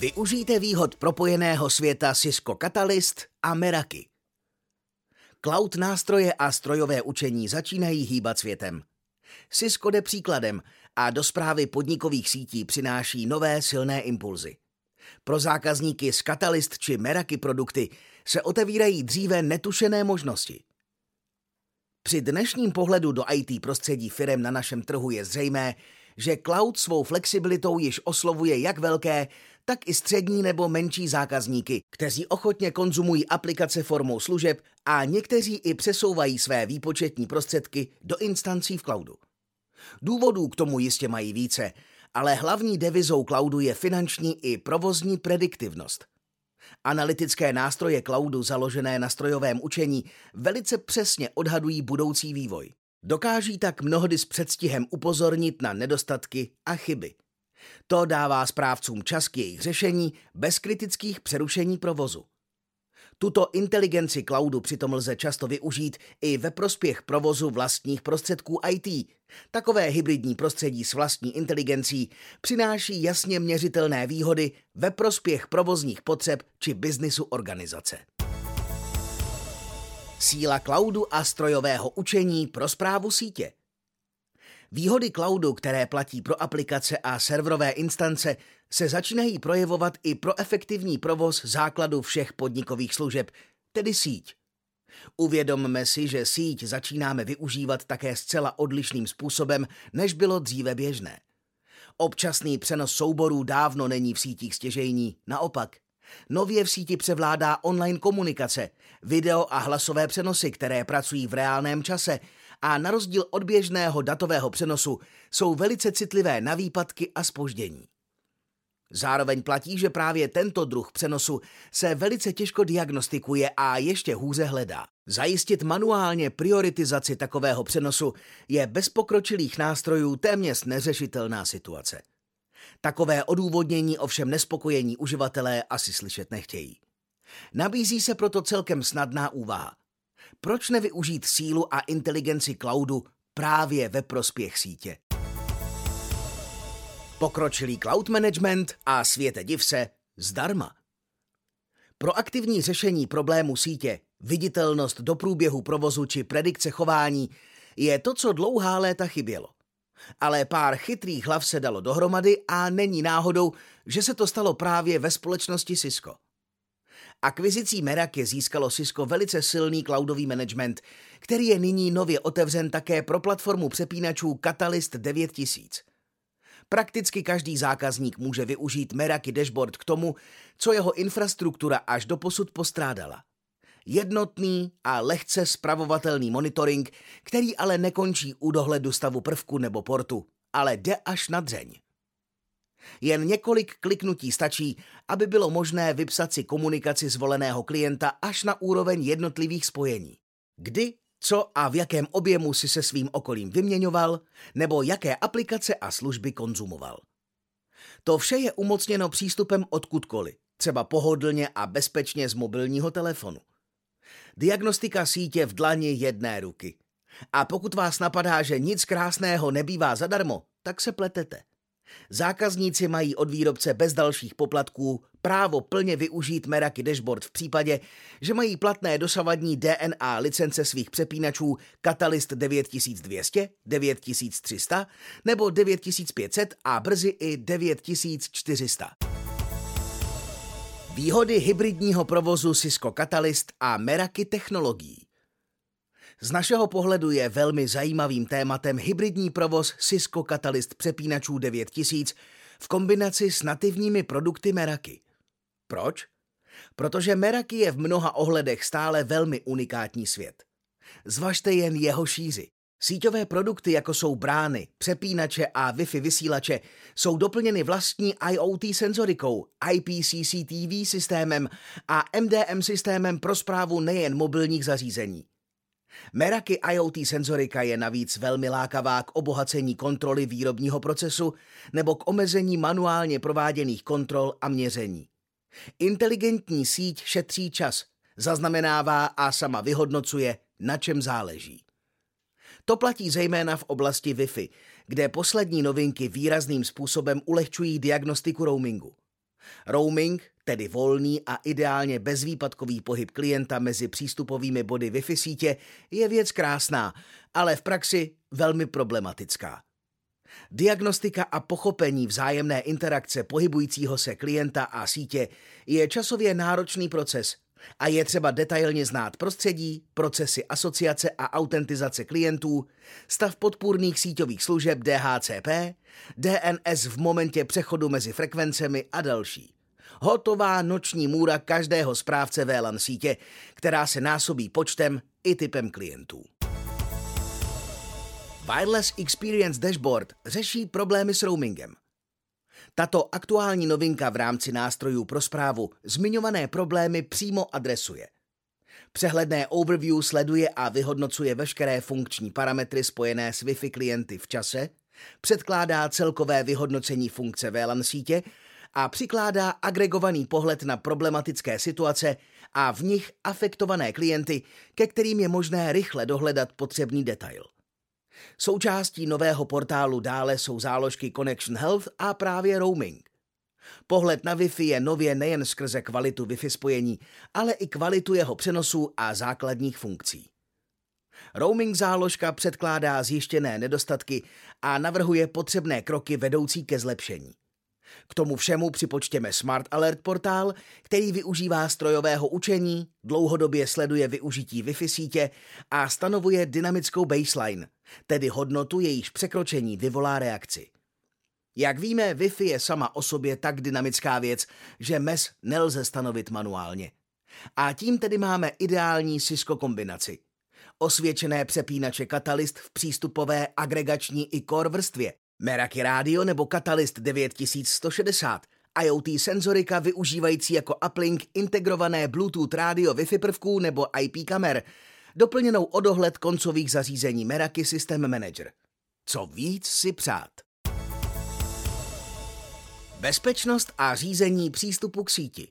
Využijte výhod propojeného světa Cisco Catalyst a Meraki. Cloud nástroje a strojové učení začínají hýbat světem. Cisco jde příkladem a do zprávy podnikových sítí přináší nové silné impulzy. Pro zákazníky z Catalyst či Meraki produkty se otevírají dříve netušené možnosti. Při dnešním pohledu do IT prostředí firem na našem trhu je zřejmé, že cloud svou flexibilitou již oslovuje jak velké, tak i střední nebo menší zákazníky, kteří ochotně konzumují aplikace formou služeb a někteří i přesouvají své výpočetní prostředky do instancí v cloudu. Důvodů k tomu jistě mají více, ale hlavní devizou cloudu je finanční i provozní prediktivnost. Analytické nástroje cloudu založené na strojovém učení velice přesně odhadují budoucí vývoj. Dokáží tak mnohdy s předstihem upozornit na nedostatky a chyby. To dává správcům čas k jejich řešení bez kritických přerušení provozu. Tuto inteligenci cloudu přitom lze často využít i ve prospěch provozu vlastních prostředků IT. Takové hybridní prostředí s vlastní inteligencí přináší jasně měřitelné výhody ve prospěch provozních potřeb či biznisu organizace. Síla cloudu a strojového učení pro zprávu sítě. Výhody cloudu, které platí pro aplikace a serverové instance, se začínají projevovat i pro efektivní provoz základu všech podnikových služeb, tedy síť. Uvědomme si, že síť začínáme využívat také zcela odlišným způsobem, než bylo dříve běžné. Občasný přenos souborů dávno není v sítích stěžejní, naopak. Nově v síti převládá online komunikace, video a hlasové přenosy, které pracují v reálném čase a na rozdíl od běžného datového přenosu jsou velice citlivé na výpadky a spoždění. Zároveň platí, že právě tento druh přenosu se velice těžko diagnostikuje a ještě hůře hledá. Zajistit manuálně prioritizaci takového přenosu je bez pokročilých nástrojů téměř neřešitelná situace. Takové odůvodnění ovšem nespokojení uživatelé asi slyšet nechtějí. Nabízí se proto celkem snadná úvaha. Proč nevyužít sílu a inteligenci cloudu právě ve prospěch sítě? Pokročilý cloud management a světe div se zdarma. Pro aktivní řešení problému sítě, viditelnost do průběhu provozu či predikce chování je to, co dlouhá léta chybělo. Ale pár chytrých hlav se dalo dohromady a není náhodou, že se to stalo právě ve společnosti Cisco. Akvizicí Meraki získalo Cisco velice silný cloudový management, který je nyní nově otevřen také pro platformu přepínačů Catalyst 9000. Prakticky každý zákazník může využít Meraki dashboard k tomu, co jeho infrastruktura až do posud postrádala. Jednotný a lehce spravovatelný monitoring, který ale nekončí u dohledu stavu prvku nebo portu, ale jde až na dřeň. Jen několik kliknutí stačí, aby bylo možné vypsat si komunikaci zvoleného klienta až na úroveň jednotlivých spojení. Kdy, co a v jakém objemu si se svým okolím vyměňoval, nebo jaké aplikace a služby konzumoval. To vše je umocněno přístupem odkudkoliv, třeba pohodlně a bezpečně z mobilního telefonu. Diagnostika sítě v dlani jedné ruky. A pokud vás napadá, že nic krásného nebývá zadarmo, tak se pletete. Zákazníci mají od výrobce bez dalších poplatků právo plně využít Meraki Dashboard v případě, že mají platné dosavadní DNA licence svých přepínačů Catalyst 9200, 9300 nebo 9500 a brzy i 9400. Výhody hybridního provozu Cisco Catalyst a Meraki technologií. Z našeho pohledu je velmi zajímavým tématem hybridní provoz Cisco Catalyst přepínačů 9000 v kombinaci s nativními produkty Meraki. Proč? Protože Meraki je v mnoha ohledech stále velmi unikátní svět. Zvažte jen jeho šíři. Síťové produkty, jako jsou brány, přepínače a Wi-Fi vysílače, jsou doplněny vlastní IoT senzorikou, IPCCTV systémem a MDM systémem pro zprávu nejen mobilních zařízení. Meraki IoT senzorika je navíc velmi lákavá k obohacení kontroly výrobního procesu nebo k omezení manuálně prováděných kontrol a měření. Inteligentní síť šetří čas, zaznamenává a sama vyhodnocuje, na čem záleží. To platí zejména v oblasti Wi-Fi, kde poslední novinky výrazným způsobem ulehčují diagnostiku roamingu. Roaming, tedy volný a ideálně bezvýpadkový pohyb klienta mezi přístupovými body Wi-Fi sítě, je věc krásná, ale v praxi velmi problematická. Diagnostika a pochopení vzájemné interakce pohybujícího se klienta a sítě je časově náročný proces a je třeba detailně znát prostředí, procesy asociace a autentizace klientů, stav podpůrných síťových služeb DHCP, DNS v momentě přechodu mezi frekvencemi a další. Hotová noční můra každého správce VLAN sítě, která se násobí počtem i typem klientů. Wireless Experience Dashboard řeší problémy s roamingem. Tato aktuální novinka v rámci nástrojů pro zprávu zmiňované problémy přímo adresuje. Přehledné overview sleduje a vyhodnocuje veškeré funkční parametry spojené s Wi-Fi klienty v čase, předkládá celkové vyhodnocení funkce VLAN sítě a přikládá agregovaný pohled na problematické situace a v nich afektované klienty, ke kterým je možné rychle dohledat potřebný detail. Součástí nového portálu dále jsou záložky Connection Health a právě roaming. Pohled na Wi-Fi je nově nejen skrze kvalitu Wi-Fi spojení, ale i kvalitu jeho přenosu a základních funkcí. Roaming záložka předkládá zjištěné nedostatky a navrhuje potřebné kroky vedoucí ke zlepšení. K tomu všemu připočtěme Smart Alert portál, který využívá strojového učení, dlouhodobě sleduje využití Wi-Fi sítě a stanovuje dynamickou baseline, tedy hodnotu jejíž překročení vyvolá reakci. Jak víme, Wi-Fi je sama o sobě tak dynamická věc, že MES nelze stanovit manuálně. A tím tedy máme ideální Cisco kombinaci. Osvědčené přepínače Catalyst v přístupové agregační i core vrstvě, Meraki Radio nebo Catalyst 9160, IoT senzorika využívající jako uplink integrované Bluetooth rádio Wi-Fi prvků nebo IP kamer, doplněnou o dohled koncových zařízení Meraki System Manager. Co víc si přát? Bezpečnost a řízení přístupu k síti.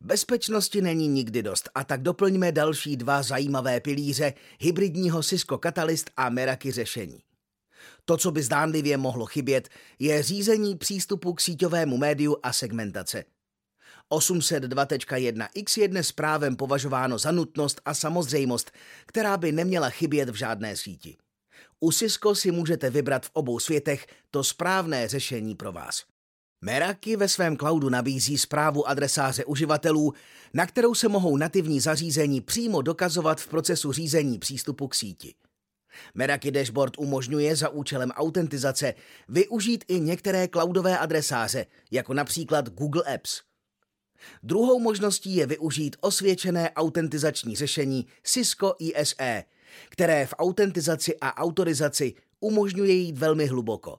Bezpečnosti není nikdy dost a tak doplňme další dva zajímavé pilíře hybridního Cisco Catalyst a Meraki řešení. To, co by zdánlivě mohlo chybět, je řízení přístupu k síťovému médiu a segmentace. 802.1x je dnes právem považováno za nutnost a samozřejmost, která by neměla chybět v žádné síti. U Cisco si můžete vybrat v obou světech to správné řešení pro vás. Meraki ve svém cloudu nabízí zprávu adresáře uživatelů, na kterou se mohou nativní zařízení přímo dokazovat v procesu řízení přístupu k síti. Meraki Dashboard umožňuje za účelem autentizace využít i některé cloudové adresáře, jako například Google Apps. Druhou možností je využít osvědčené autentizační řešení Cisco ISE, které v autentizaci a autorizaci umožňuje jít velmi hluboko.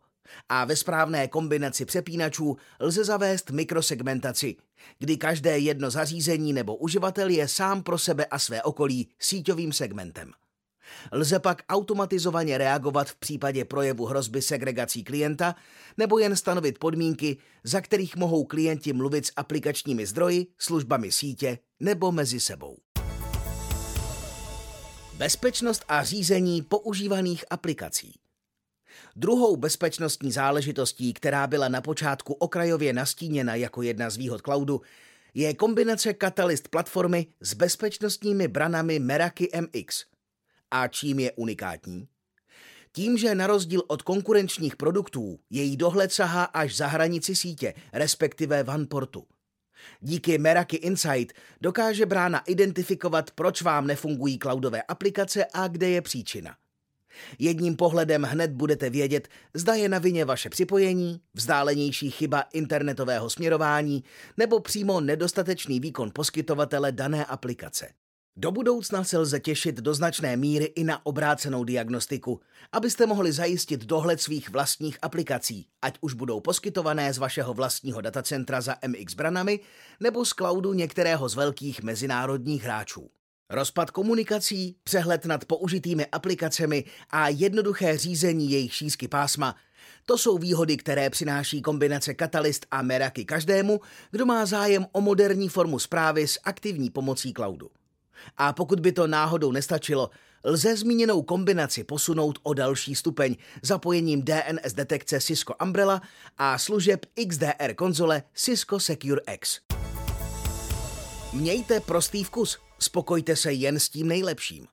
A ve správné kombinaci přepínačů lze zavést mikrosegmentaci, kdy každé jedno zařízení nebo uživatel je sám pro sebe a své okolí síťovým segmentem. Lze pak automatizovaně reagovat v případě projevu hrozby segregací klienta nebo jen stanovit podmínky, za kterých mohou klienti mluvit s aplikačními zdroji, službami sítě nebo mezi sebou. Bezpečnost a řízení používaných aplikací. Druhou bezpečnostní záležitostí, která byla na počátku okrajově nastíněna jako jedna z výhod cloudu, je kombinace Catalyst platformy s bezpečnostními branami Meraki MX – a čím je unikátní? Tím, že na rozdíl od konkurenčních produktů její dohled sahá až za hranici sítě, respektive vanportu. Díky Meraki Insight dokáže brána identifikovat, proč vám nefungují cloudové aplikace a kde je příčina. Jedním pohledem hned budete vědět, zda je na vině vaše připojení, vzdálenější chyba internetového směrování nebo přímo nedostatečný výkon poskytovatele dané aplikace. Do budoucna se lze těšit do značné míry i na obrácenou diagnostiku, abyste mohli zajistit dohled svých vlastních aplikací, ať už budou poskytované z vašeho vlastního datacentra za MX branami nebo z cloudu některého z velkých mezinárodních hráčů. Rozpad komunikací, přehled nad použitými aplikacemi a jednoduché řízení jejich šířky pásma to jsou výhody, které přináší kombinace Catalyst a Meraki každému, kdo má zájem o moderní formu zprávy s aktivní pomocí cloudu. A pokud by to náhodou nestačilo, Lze zmíněnou kombinaci posunout o další stupeň zapojením DNS detekce Cisco Umbrella a služeb XDR konzole Cisco Secure X. Mějte prostý vkus, spokojte se jen s tím nejlepším.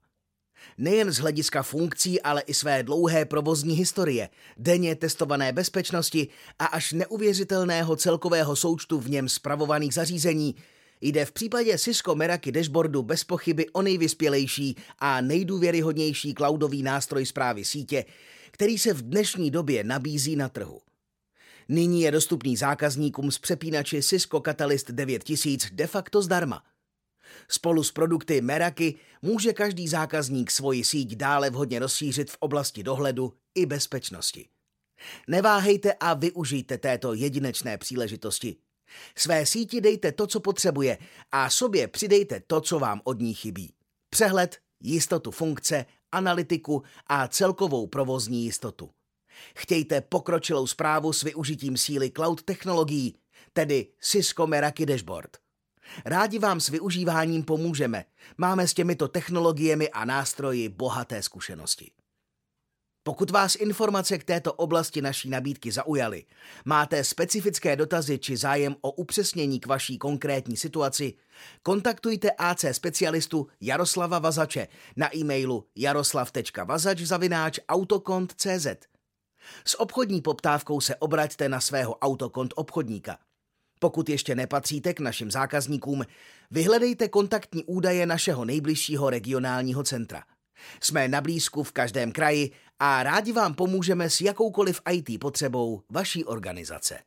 Nejen z hlediska funkcí, ale i své dlouhé provozní historie, denně testované bezpečnosti a až neuvěřitelného celkového součtu v něm spravovaných zařízení, Jde v případě Cisco Meraki dashboardu bez pochyby o nejvyspělejší a nejdůvěryhodnější cloudový nástroj zprávy sítě, který se v dnešní době nabízí na trhu. Nyní je dostupný zákazníkům z přepínači Cisco Catalyst 9000 de facto zdarma. Spolu s produkty Meraki může každý zákazník svoji síť dále vhodně rozšířit v oblasti dohledu i bezpečnosti. Neváhejte a využijte této jedinečné příležitosti. Své síti dejte to, co potřebuje a sobě přidejte to, co vám od ní chybí. Přehled, jistotu funkce, analytiku a celkovou provozní jistotu. Chtějte pokročilou zprávu s využitím síly cloud technologií, tedy Cisco Meraki Dashboard. Rádi vám s využíváním pomůžeme. Máme s těmito technologiemi a nástroji bohaté zkušenosti. Pokud vás informace k této oblasti naší nabídky zaujaly, máte specifické dotazy či zájem o upřesnění k vaší konkrétní situaci, kontaktujte AC specialistu Jaroslava Vazače na e-mailu jaroslav.vazač.autokont.cz. S obchodní poptávkou se obraťte na svého autokont obchodníka. Pokud ještě nepatříte k našim zákazníkům, vyhledejte kontaktní údaje našeho nejbližšího regionálního centra – jsme na blízku v každém kraji a rádi vám pomůžeme s jakoukoliv IT potřebou vaší organizace.